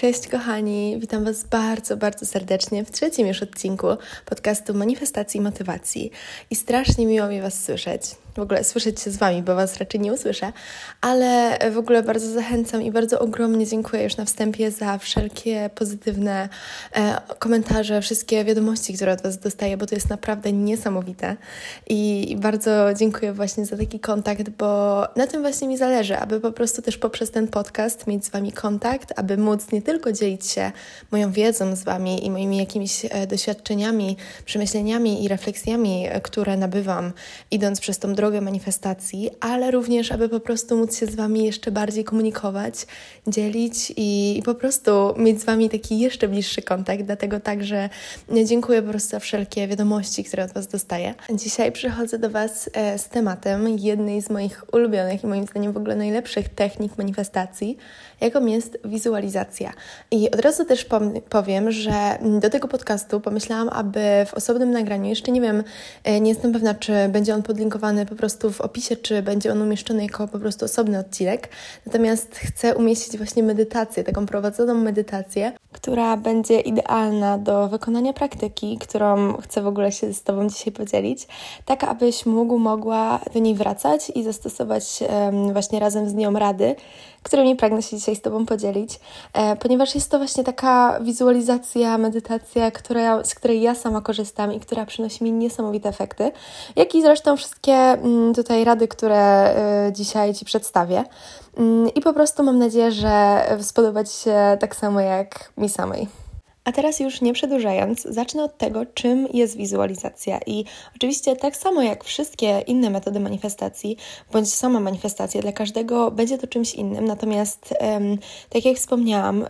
Cześć kochani, witam Was bardzo, bardzo serdecznie w trzecim już odcinku podcastu Manifestacji i Motywacji. I strasznie miło mi Was słyszeć w ogóle słyszeć się z Wami, bo Was raczej nie usłyszę, ale w ogóle bardzo zachęcam i bardzo ogromnie dziękuję już na wstępie za wszelkie pozytywne e, komentarze, wszystkie wiadomości, które od Was dostaję, bo to jest naprawdę niesamowite. I, bardzo dziękuję właśnie za taki kontakt, bo na tym właśnie mi zależy, aby po prostu też poprzez ten podcast mieć z Wami kontakt, aby móc nie tylko dzielić się moją wiedzą z Wami i moimi jakimiś e, doświadczeniami, przemyśleniami i refleksjami, e, które nabywam idąc przez tą drogę manifestacji, ale również, aby po prostu móc się z Wami jeszcze bardziej komunikować, dzielić i, i po prostu mieć z Wami taki jeszcze bliższy kontakt. Dlatego także dziękuję po prostu za wszelkie wiadomości, które od Was dostaję. Dzisiaj przychodzę do Was e, z tematem jednej z moich ulubionych i moim zdaniem w ogóle najlepszych technik manifestacji, jaką jest wizualizacja. I od razu też powiem, że do tego podcastu pomyślałam, aby w osobnym nagraniu, jeszcze nie wiem, e, nie jestem pewna, czy będzie on podlinkowany po prostu w opisie, czy będzie on umieszczony jako po prostu osobny odcinek. Natomiast chcę umieścić właśnie medytację, taką prowadzoną medytację, która będzie idealna do wykonania praktyki, którą chcę w ogóle się z Tobą dzisiaj podzielić, tak abyś mógł, mogła do niej wracać i zastosować właśnie razem z nią rady, którymi pragnę się dzisiaj z Tobą podzielić, e, ponieważ jest to właśnie taka wizualizacja, medytacja, która, z której ja sama korzystam i która przynosi mi niesamowite efekty, jak i zresztą wszystkie mm, tutaj rady, które e, dzisiaj Ci przedstawię. Mm, I po prostu mam nadzieję, że spodoba Ci się tak samo jak mi samej. A teraz już nie przedłużając, zacznę od tego, czym jest wizualizacja. I oczywiście tak samo jak wszystkie inne metody manifestacji, bądź sama manifestacja, dla każdego będzie to czymś innym. Natomiast, tak jak wspomniałam,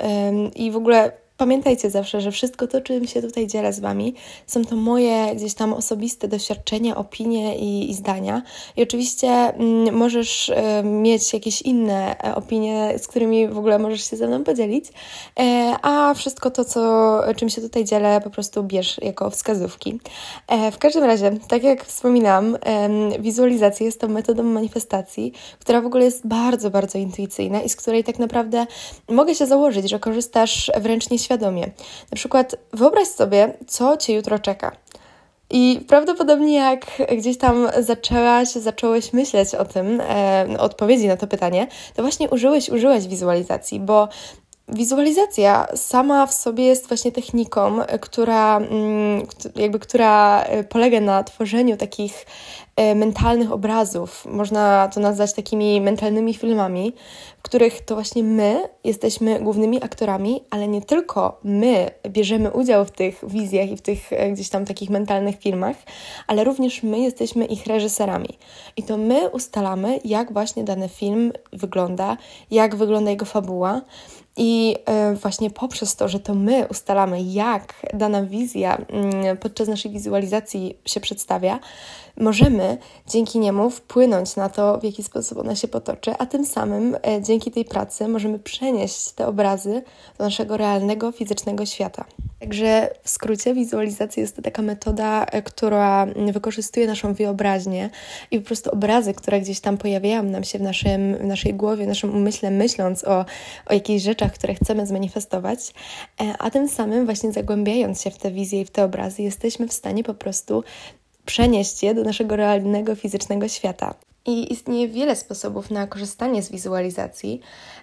i w ogóle Pamiętajcie zawsze, że wszystko to, czym się tutaj dzielę z Wami, są to moje gdzieś tam osobiste doświadczenia, opinie i, i zdania. I oczywiście mm, możesz mieć jakieś inne e, opinie, z którymi w ogóle możesz się ze mną podzielić, e, a wszystko to, co, czym się tutaj dzielę, po prostu bierz jako wskazówki. E, w każdym razie, tak jak wspominam, wizualizacja jest to metodą manifestacji, która w ogóle jest bardzo, bardzo intuicyjna i z której tak naprawdę mogę się założyć, że korzystasz wręcz nieświadomie Na przykład wyobraź sobie, co cię jutro czeka. I prawdopodobnie jak gdzieś tam zaczęłaś, zacząłeś myśleć o tym, e, odpowiedzi na to pytanie, to właśnie użyłeś, użyłeś wizualizacji, bo Wizualizacja sama w sobie jest właśnie techniką, która, mm, jakby, która e, polega na tworzeniu takich e, mentalnych obrazów. Można to nazwać takimi mentalnymi filmami, w których to właśnie my jesteśmy głównymi aktorami, ale nie tylko my bierzemy udział w tych wizjach i w tych e, gdzieś tam takich mentalnych filmach, ale również my jesteśmy ich reżyserami. I to my ustalamy, jak właśnie dany film wygląda, jak wygląda jego fabuła. I e, właśnie poprzez to, że to my ustalamy, jak dana wizja mm, podczas naszej wizualizacji się przedstawia, możemy dzięki niemu wpłynąć na to, w jaki sposób ona się potoczy, a tym samym e, dzięki tej pracy możemy przenieść te obrazy do naszego realnego, fizycznego świata. Także w skrócie wizualizacja jest to taka metoda, e, która wykorzystuje naszą wyobraźnię i po prostu obrazy, które gdzieś tam pojawiają nam się w, naszym, w naszej głowie, w naszym umyśle, myśląc o, o jakichś rzeczach, które chcemy zmanifestować, e, a tym samym właśnie zagłębiając się w te wizje i w te obrazy, jesteśmy w stanie po prostu przenieść je do naszego realnego, fizycznego świata. I istnieje wiele sposobów na korzystanie z wizualizacji,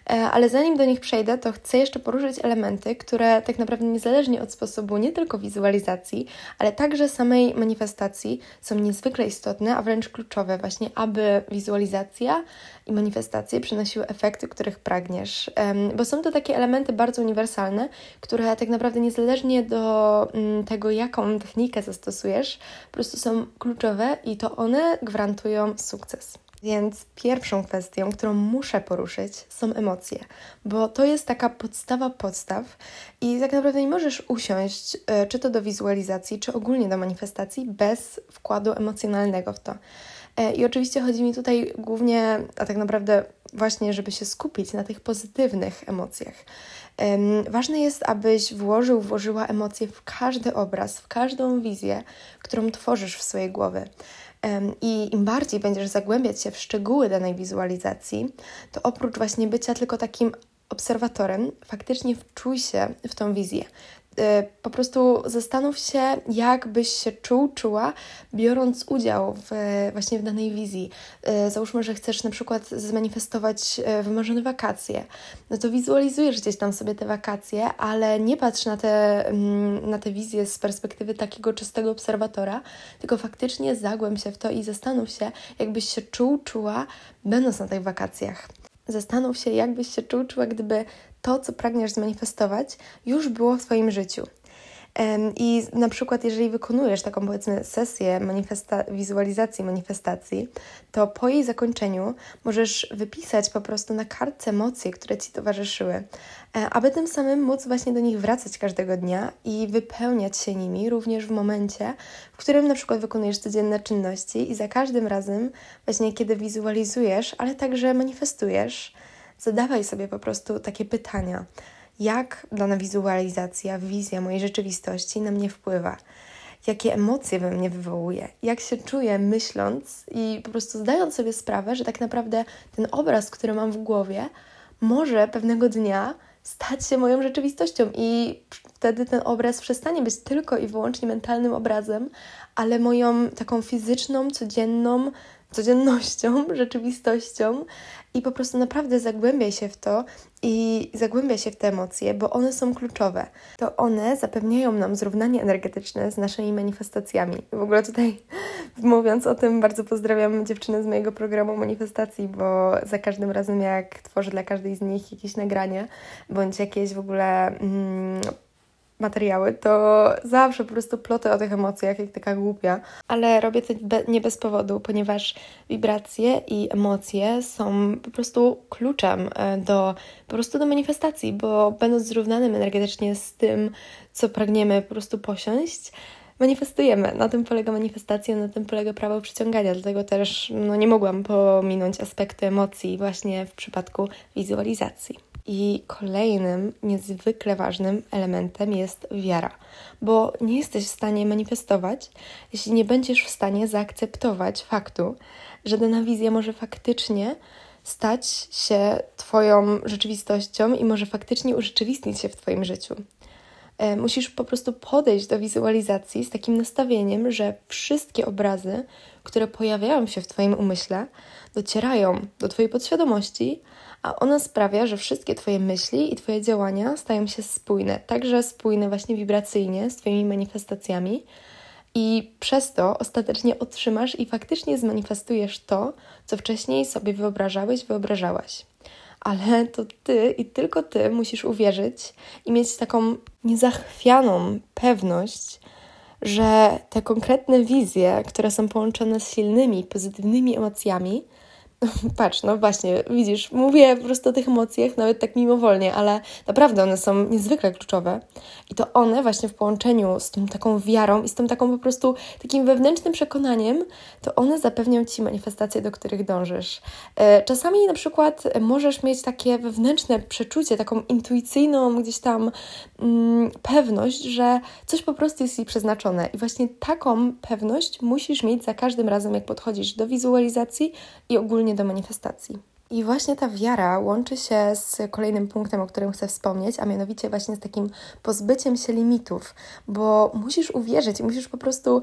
e, ale zanim do nich przejdę, to chcę jeszcze poruszyć elementy, które tak naprawdę niezależnie od sposobu nie tylko wizualizacji, ale także samej manifestacji są niezwykle istotne, a wręcz kluczowe, właśnie aby wizualizacja i manifestacje przynosiły efekty, których pragniesz. Bo są to takie elementy bardzo uniwersalne, które tak naprawdę niezależnie do mm, tego, jaką technikę zastosujesz, po prostu są kluczowe i to one gwarantują sukces. Więc pierwszą kwestią, którą muszę poruszyć, są emocje, bo to jest taka podstawa podstaw i tak naprawdę nie możesz usiąść, e, czy to do wizualizacji, czy ogólnie do manifestacji, bez wkładu emocjonalnego w to. E, I oczywiście chodzi mi tutaj głównie, a tak naprawdę właśnie, żeby się skupić na tych pozytywnych emocjach. Ważne jest, abyś włożył, włożyła emocje w każdy obraz, w każdą wizję, którą tworzysz w swojej głowie. I im bardziej będziesz zagłębiać się w szczegóły danej wizualizacji, to oprócz właśnie bycia tylko takim obserwatorem, faktycznie wczuj się w tą wizję. Y, po prostu zastanów się, jak byś się czuł, czuła, biorąc udział w, właśnie w danej wizji. Y, załóżmy, że chcesz na przykład zmanifestować y, wymarzone wakacje. No to wizualizujesz gdzieś tam sobie te wakacje, ale nie patrz na te, mm, na te wizje z perspektywy takiego czystego obserwatora, tylko faktycznie zagłęb się w to i zastanów się, jakbyś się czuł, czuła, będąc na tych wakacjach. Zastanów się, jakbyś się czuł, czuła, gdyby to, co pragniesz zmanifestować, już było w Twoim życiu. I na przykład, jeżeli wykonujesz taką powiedzmy sesję manifesta- wizualizacji manifestacji, to po jej zakończeniu możesz wypisać po prostu na kartce emocje, które ci towarzyszyły, e, aby tym samym móc właśnie do nich wracać każdego dnia i wypełniać się nimi również w momencie, w którym na przykład wykonujesz codzienne czynności i za każdym razem, właśnie kiedy wizualizujesz, ale także manifestujesz, zadawaj sobie po prostu takie pytania. Jak dana wizualizacja, wizja mojej rzeczywistości na mnie wpływa, jakie emocje we mnie wywołuje, jak się czuję myśląc i po prostu zdając sobie sprawę, że tak naprawdę ten obraz, który mam w głowie, może pewnego dnia stać się moją rzeczywistością i wtedy ten obraz przestanie być tylko i wyłącznie mentalnym obrazem, ale moją taką fizyczną, codzienną codziennością, rzeczywistością i po prostu naprawdę zagłębiaj się w to i zagłębia się w te emocje, bo one są kluczowe. To one zapewniają nam zrównanie energetyczne z naszymi manifestacjami. W ogóle tutaj mówiąc o tym, bardzo pozdrawiam dziewczyny z mojego programu manifestacji, bo za każdym razem jak tworzę dla każdej z nich jakieś nagranie, bądź jakieś w ogóle mm, materiały, to zawsze po prostu plotę o tych emocjach, jak taka głupia. Ale robię to nie bez powodu, ponieważ wibracje i emocje są po prostu kluczem e, do, po prostu do manifestacji, bo będąc zrównanym energetycznie z tym, co pragniemy po prostu posiąść, manifestujemy. Na tym polega manifestacja, na tym polega prawo przyciągania. Dlatego też no, nie mogłam pominąć aspektu emocji właśnie w przypadku wizualizacji. I kolejnym niezwykle ważnym elementem jest wiara, bo nie jesteś w stanie manifestować, jeśli nie będziesz w stanie zaakceptować faktu, że dana wizja może faktycznie stać się Twoją rzeczywistością i może faktycznie urzeczywistnić się w Twoim życiu. E, musisz po prostu podejść do wizualizacji z takim nastawieniem, że wszystkie obrazy, które pojawiają się w Twoim umyśle, docierają do Twojej podświadomości, a ona sprawia, że wszystkie Twoje myśli i Twoje działania stają się spójne, także spójne właśnie wibracyjnie z Twoimi manifestacjami. I przez to ostatecznie otrzymasz i faktycznie zmanifestujesz to, co wcześniej sobie wyobrażałeś, wyobrażałaś. Ale to ty i tylko ty musisz uwierzyć i mieć taką niezachwianą pewność, że te konkretne wizje, które są połączone z silnymi, pozytywnymi emocjami, Patrz, no właśnie, widzisz, mówię po prostu o tych emocjach, nawet tak mimowolnie, ale naprawdę one są niezwykle kluczowe. I to one właśnie w połączeniu z tą taką wiarą i z tą taką po prostu takim wewnętrznym przekonaniem, to one zapewnią Ci manifestacje, do których dążysz. E, czasami na przykład możesz mieć takie wewnętrzne przeczucie, taką intuicyjną gdzieś tam mm, pewność, że coś po prostu jest Ci przeznaczone. I właśnie taką pewność musisz mieć za każdym razem, jak podchodzisz do wizualizacji i ogólnie do manifestacji. I właśnie ta wiara łączy się z kolejnym punktem, o którym chcę wspomnieć, a mianowicie właśnie z takim pozbyciem się limitów, bo musisz uwierzyć, musisz po prostu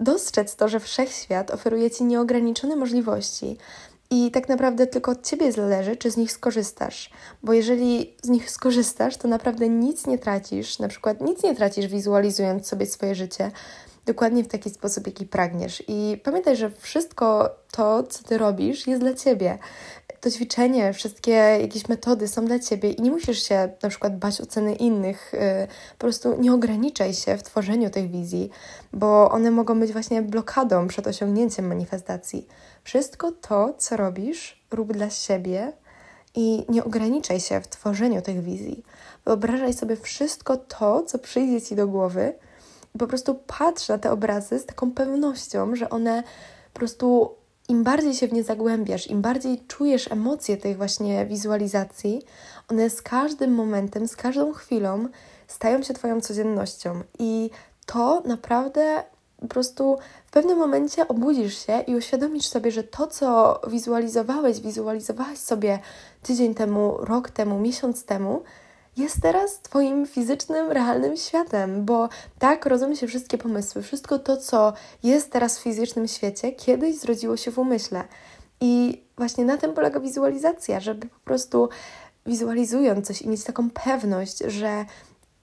dostrzec to, że wszechświat oferuje ci nieograniczone możliwości. I tak naprawdę tylko od ciebie zależy, czy z nich skorzystasz. Bo jeżeli z nich skorzystasz, to naprawdę nic nie tracisz. Na przykład nic nie tracisz, wizualizując sobie swoje życie, dokładnie w taki sposób, jaki pragniesz. I pamiętaj, że wszystko to, co ty robisz, jest dla ciebie. To ćwiczenie, wszystkie jakieś metody są dla ciebie i nie musisz się na przykład bać oceny innych. Y, po prostu nie ograniczaj się w tworzeniu tych wizji, bo one mogą być właśnie blokadą przed osiągnięciem manifestacji. Wszystko to, co robisz, rób dla siebie i nie ograniczaj się w tworzeniu tych wizji. Wyobrażaj sobie wszystko to, co przyjdzie ci do głowy po prostu patrz na te obrazy z taką pewnością, że one po prostu im bardziej się w nie zagłębiasz, im bardziej czujesz emocje tej właśnie wizualizacji, one z każdym momentem, z każdą chwilą stają się Twoją codziennością. I to naprawdę po prostu w pewnym momencie obudzisz się i uświadomisz sobie, że to, co wizualizowałeś, wizualizowałaś sobie tydzień temu, rok temu, miesiąc temu, jest teraz Twoim fizycznym, realnym światem, bo tak rodzą się wszystkie pomysły. Wszystko to, co jest teraz w fizycznym świecie, kiedyś zrodziło się w umyśle. I właśnie na tym polega wizualizacja, żeby po prostu wizualizując coś i mieć taką pewność, że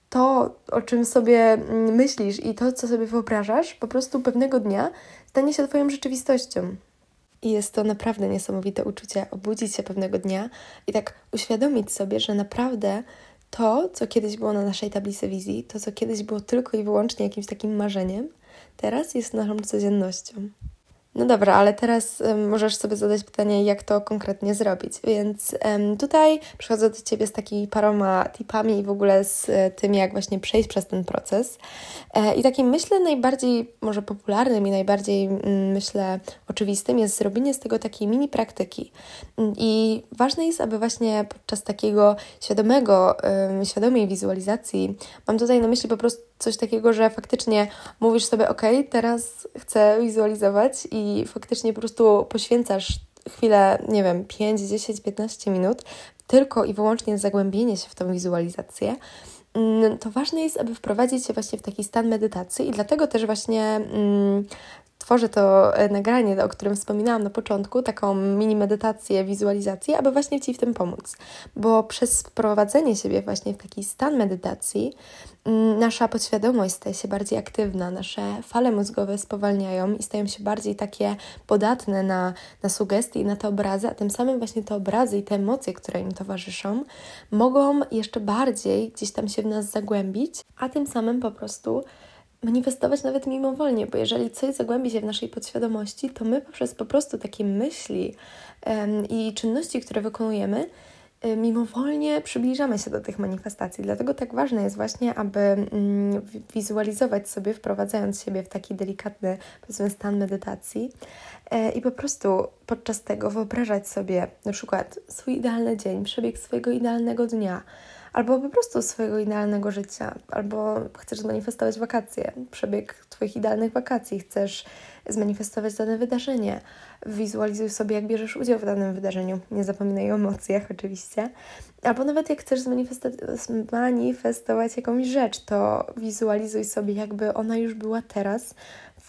to, o czym sobie myślisz i to, co sobie wyobrażasz, po prostu pewnego dnia stanie się Twoją rzeczywistością. I jest to naprawdę niesamowite uczucie obudzić się pewnego dnia i tak uświadomić sobie, że naprawdę to, co kiedyś było na naszej tablicy wizji, to, co kiedyś było tylko i wyłącznie jakimś takim marzeniem, teraz jest naszą codziennością. No dobra, ale teraz możesz sobie zadać pytanie, jak to konkretnie zrobić. Więc tutaj przychodzę do Ciebie z takimi paroma tipami i w ogóle z e, tym, jak właśnie przejść przez ten proces. E, I takim myślę najbardziej może popularnym i najbardziej myślę oczywistym jest zrobienie z tego takiej mini praktyki. Mm, I ważne jest, aby właśnie podczas takiego świadomego, świadomej wizualizacji, mam tutaj na myśli po prostu coś takiego, że faktycznie mówisz sobie, ok, teraz chcę wizualizować i faktycznie po prostu poświęcasz chwilę, nie wiem, 5, 10, 15 minut tylko i wyłącznie zagłębienie się w tą wizualizację, mm, to ważne jest, aby wprowadzić się właśnie w taki stan medytacji i dlatego też właśnie mm, tworzę to e, nagranie, o którym wspominałam na początku, taką mini medytację, wizualizację, aby właśnie Ci w tym pomóc. Bo przez wprowadzenie siebie właśnie w taki stan medytacji, mm, nasza podświadomość staje się bardziej aktywna, nasze fale mózgowe spowalniają i stają się bardziej takie podatne na, na sugestie i na te obrazy, a tym samym właśnie te obrazy i te emocje, które im towarzyszą, mogą jeszcze bardziej gdzieś tam się w nas zagłębić, a tym samym po prostu manifestować nawet mimowolnie, bo jeżeli coś zagłębi się w naszej podświadomości, to my poprzez po prostu takie myśli um, i czynności, które wykonujemy, um, mimowolnie przybliżamy się do tych manifestacji. Dlatego tak ważne jest właśnie, aby um, wizualizować sobie, wprowadzając siebie w taki delikatny, powiedzmy, stan medytacji e, i po prostu podczas tego wyobrażać sobie na przykład swój idealny dzień, przebieg swojego idealnego dnia, albo po prostu swojego idealnego życia, albo chcesz zmanifestować wakacje, przebieg Twoich idealnych wakacji, chcesz zmanifestować dane wydarzenie. Wizualizuj sobie, jak bierzesz udział w danym wydarzeniu. Nie zapominaj o emocjach, oczywiście. Albo nawet jak chcesz zmanifestować jakąś rzecz, to wizualizuj sobie, jakby ona już była teraz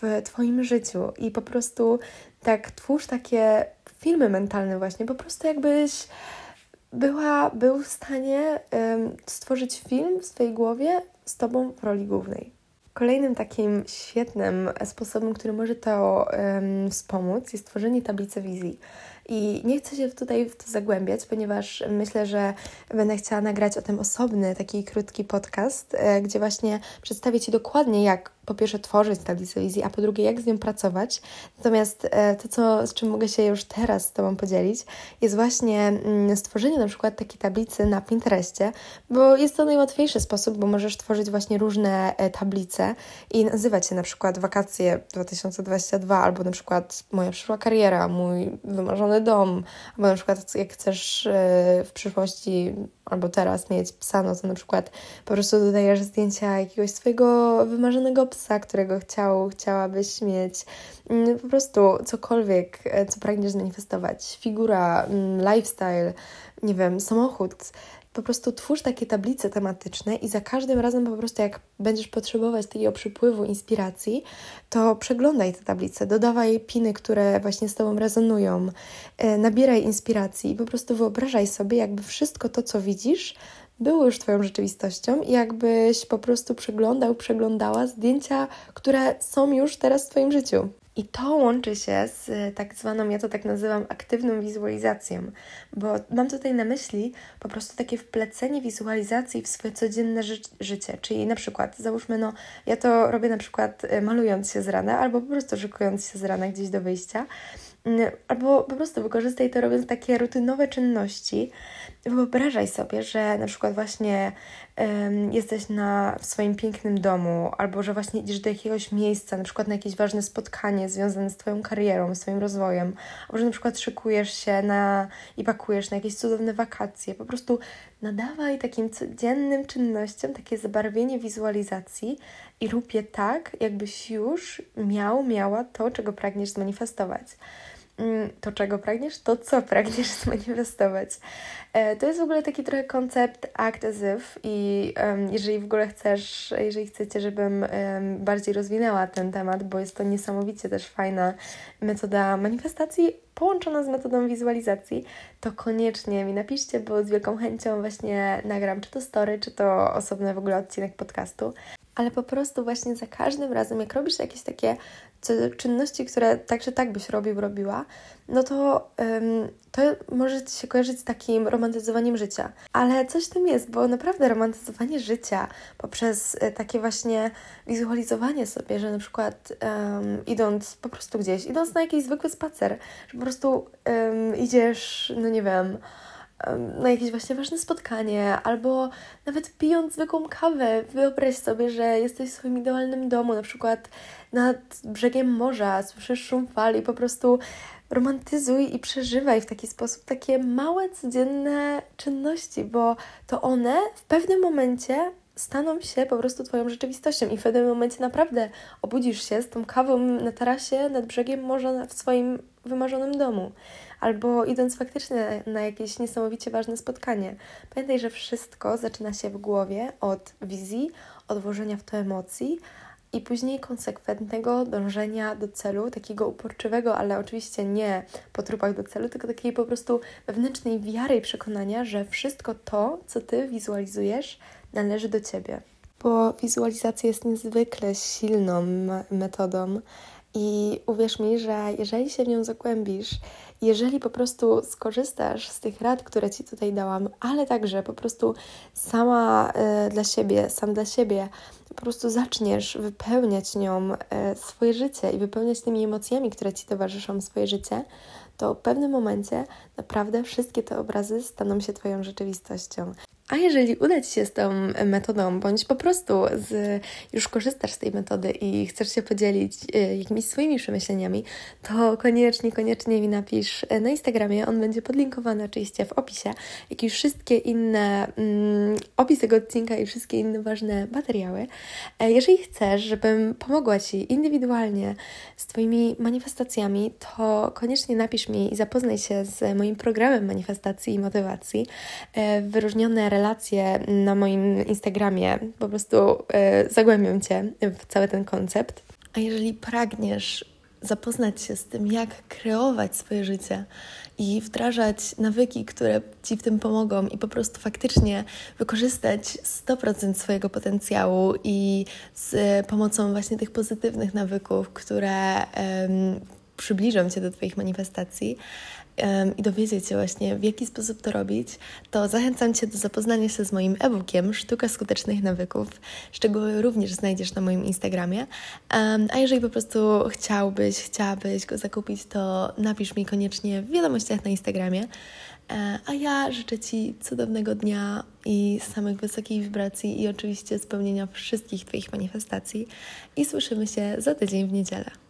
w Twoim życiu i po prostu tak twórz takie filmy mentalne, właśnie, po prostu jakbyś była, był w stanie stworzyć film w swojej głowie z Tobą w roli głównej. Kolejnym takim świetnym sposobem, który może to wspomóc, jest tworzenie tablicy wizji. I nie chcę się tutaj w to zagłębiać, ponieważ myślę, że będę chciała nagrać o tym osobny, taki krótki podcast, e, gdzie właśnie przedstawię Ci dokładnie, jak po pierwsze tworzyć tablicę wizji, a po drugie jak z nią pracować. Natomiast e, to, co, z czym mogę się już teraz z Tobą podzielić, jest właśnie mm, stworzenie na przykład takiej tablicy na Pinterestie, bo jest to najłatwiejszy sposób, bo możesz tworzyć właśnie różne e, tablice i nazywać się na przykład wakacje 2022 albo na przykład moja przyszła kariera, mój wymarzony dom, albo na przykład jak chcesz e, w przyszłości albo teraz mieć psa, no to na przykład po prostu dodajesz zdjęcia jakiegoś swojego wymarzonego psa, którego chciał, chciałabyś mieć. Mm, po prostu cokolwiek, e, co pragniesz zmanifestować. Figura, mm, lifestyle, nie wiem, samochód. Po prostu twórz takie tablice tematyczne i za każdym razem po prostu jak będziesz potrzebować takiego przypływu inspiracji, to przeglądaj te tablice, dodawaj piny, które właśnie z Tobą rezonują, e, nabieraj inspiracji i po prostu wyobrażaj sobie jakby wszystko to, co widzisz, było już Twoją rzeczywistością i jakbyś po prostu przeglądał, przeglądała zdjęcia, które są już teraz w Twoim życiu. I to łączy się z tak zwaną, ja to tak nazywam, aktywną wizualizacją, bo mam tutaj na myśli po prostu takie wplecenie wizualizacji w swoje codzienne ży życie. Czyli na przykład, załóżmy, no, ja to robię na przykład y, malując się z rana albo po prostu szykując się z rana gdzieś do wyjścia albo po prostu wykorzystaj to robiąc takie rutynowe czynności. Wyobrażaj sobie, że na przykład właśnie um, jesteś na, w swoim pięknym domu, albo że właśnie idziesz do jakiegoś miejsca, na przykład na jakieś ważne spotkanie związane z Twoją karierą, swoim rozwojem, albo że na przykład szykujesz się na, i pakujesz na jakieś cudowne wakacje. Po prostu nadawaj takim codziennym czynnościom takie zabarwienie wizualizacji i rób je tak, jakbyś już miał, miała to, czego pragniesz zmanifestować. Mm, to, czego pragniesz, to co pragniesz zmanifestować. E, to jest w ogóle taki trochę koncept act as if i jeżeli w ogóle chcesz, jeżeli chcecie, żebym bardziej rozwinęła ten temat, bo jest to niesamowicie też fajna metoda manifestacji połączona z metodą wizualizacji, to koniecznie mi napiszcie, bo z wielką chęcią właśnie nagram czy to story, czy to osobny w ogóle odcinek podcastu ale po prostu właśnie za każdym razem, jak robisz jakieś takie czynności, które tak czy tak byś robił, robiła, no to to może Ci się kojarzyć z takim romantyzowaniem życia. Ale coś w tym jest, bo naprawdę romantyzowanie życia poprzez e, takie właśnie wizualizowanie sobie, że na przykład idąc po prostu gdzieś, idąc na jakiś zwykły spacer, że po prostu idziesz, no nie wiem, na jakieś właśnie ważne spotkanie, albo nawet pijąc zwykłą kawę, wyobraź sobie, że jesteś w swoim idealnym domu, na przykład nad brzegiem morza, słyszysz szum fali, po prostu romantyzuj i przeżywaj w taki sposób takie małe, codzienne czynności, bo to one w pewnym momencie staną się po prostu Twoją rzeczywistością i w pewnym momencie naprawdę obudzisz się z tą kawą na tarasie nad brzegiem morza w swoim wymarzonym domu albo idąc faktycznie na jakieś niesamowicie ważne spotkanie. Pamiętaj, że wszystko zaczyna się w głowie od wizji, od włożenia w to emocji, i później konsekwentnego dążenia do celu, takiego uporczywego, ale oczywiście nie po trupach do celu, tylko takiej po prostu wewnętrznej wiary i przekonania, że wszystko to, co ty wizualizujesz, należy do ciebie. Bo wizualizacja jest niezwykle silną metodą i uwierz mi, że jeżeli się w nią zagłębisz, jeżeli po prostu skorzystasz z tych rad, które Ci tutaj dałam, ale także po prostu sama y, dla siebie, sam dla siebie, po prostu zaczniesz wypełniać nią y, swoje życie i wypełniać tymi emocjami, które Ci towarzyszą swoje życie, to w pewnym momencie naprawdę wszystkie te obrazy staną się Twoją rzeczywistością. A jeżeli uda Ci się z tą metodą, bądź po prostu z, już korzystasz z tej metody i chcesz się podzielić y, jakimiś swoimi przemyśleniami, to koniecznie, koniecznie mi napisz na Instagramie. On będzie podlinkowany oczywiście w opisie, jak i wszystkie inne, mm, opis tego odcinka i wszystkie inne ważne materiały. E, jeżeli chcesz, żebym pomogła Ci indywidualnie z Twoimi manifestacjami, to koniecznie napisz mi i zapoznaj się z moim programem manifestacji i motywacji. E, wyróżnione relacje na moim Instagramie. Po prostu y, zagłębiam Cię w cały ten koncept. A jeżeli pragniesz zapoznać się z tym, jak kreować swoje życie i wdrażać nawyki, które Ci w tym pomogą i po prostu faktycznie wykorzystać 100% swojego potencjału i z pomocą właśnie tych pozytywnych nawyków, które um, przybliżą Cię do Twoich manifestacji, i dowiedzieć się właśnie, w jaki sposób to robić, to zachęcam Cię do zapoznania się z moim e-bookiem Sztuka Skutecznych Nawyków. Szczegóły również znajdziesz na moim Instagramie. A jeżeli po prostu chciałbyś, chciałabyś go zakupić, to napisz mi koniecznie w wiadomościach na Instagramie. E, a ja życzę Ci cudownego dnia i samych wysokich wibracji i oczywiście spełnienia wszystkich Twoich manifestacji. I słyszymy się za tydzień w niedzielę.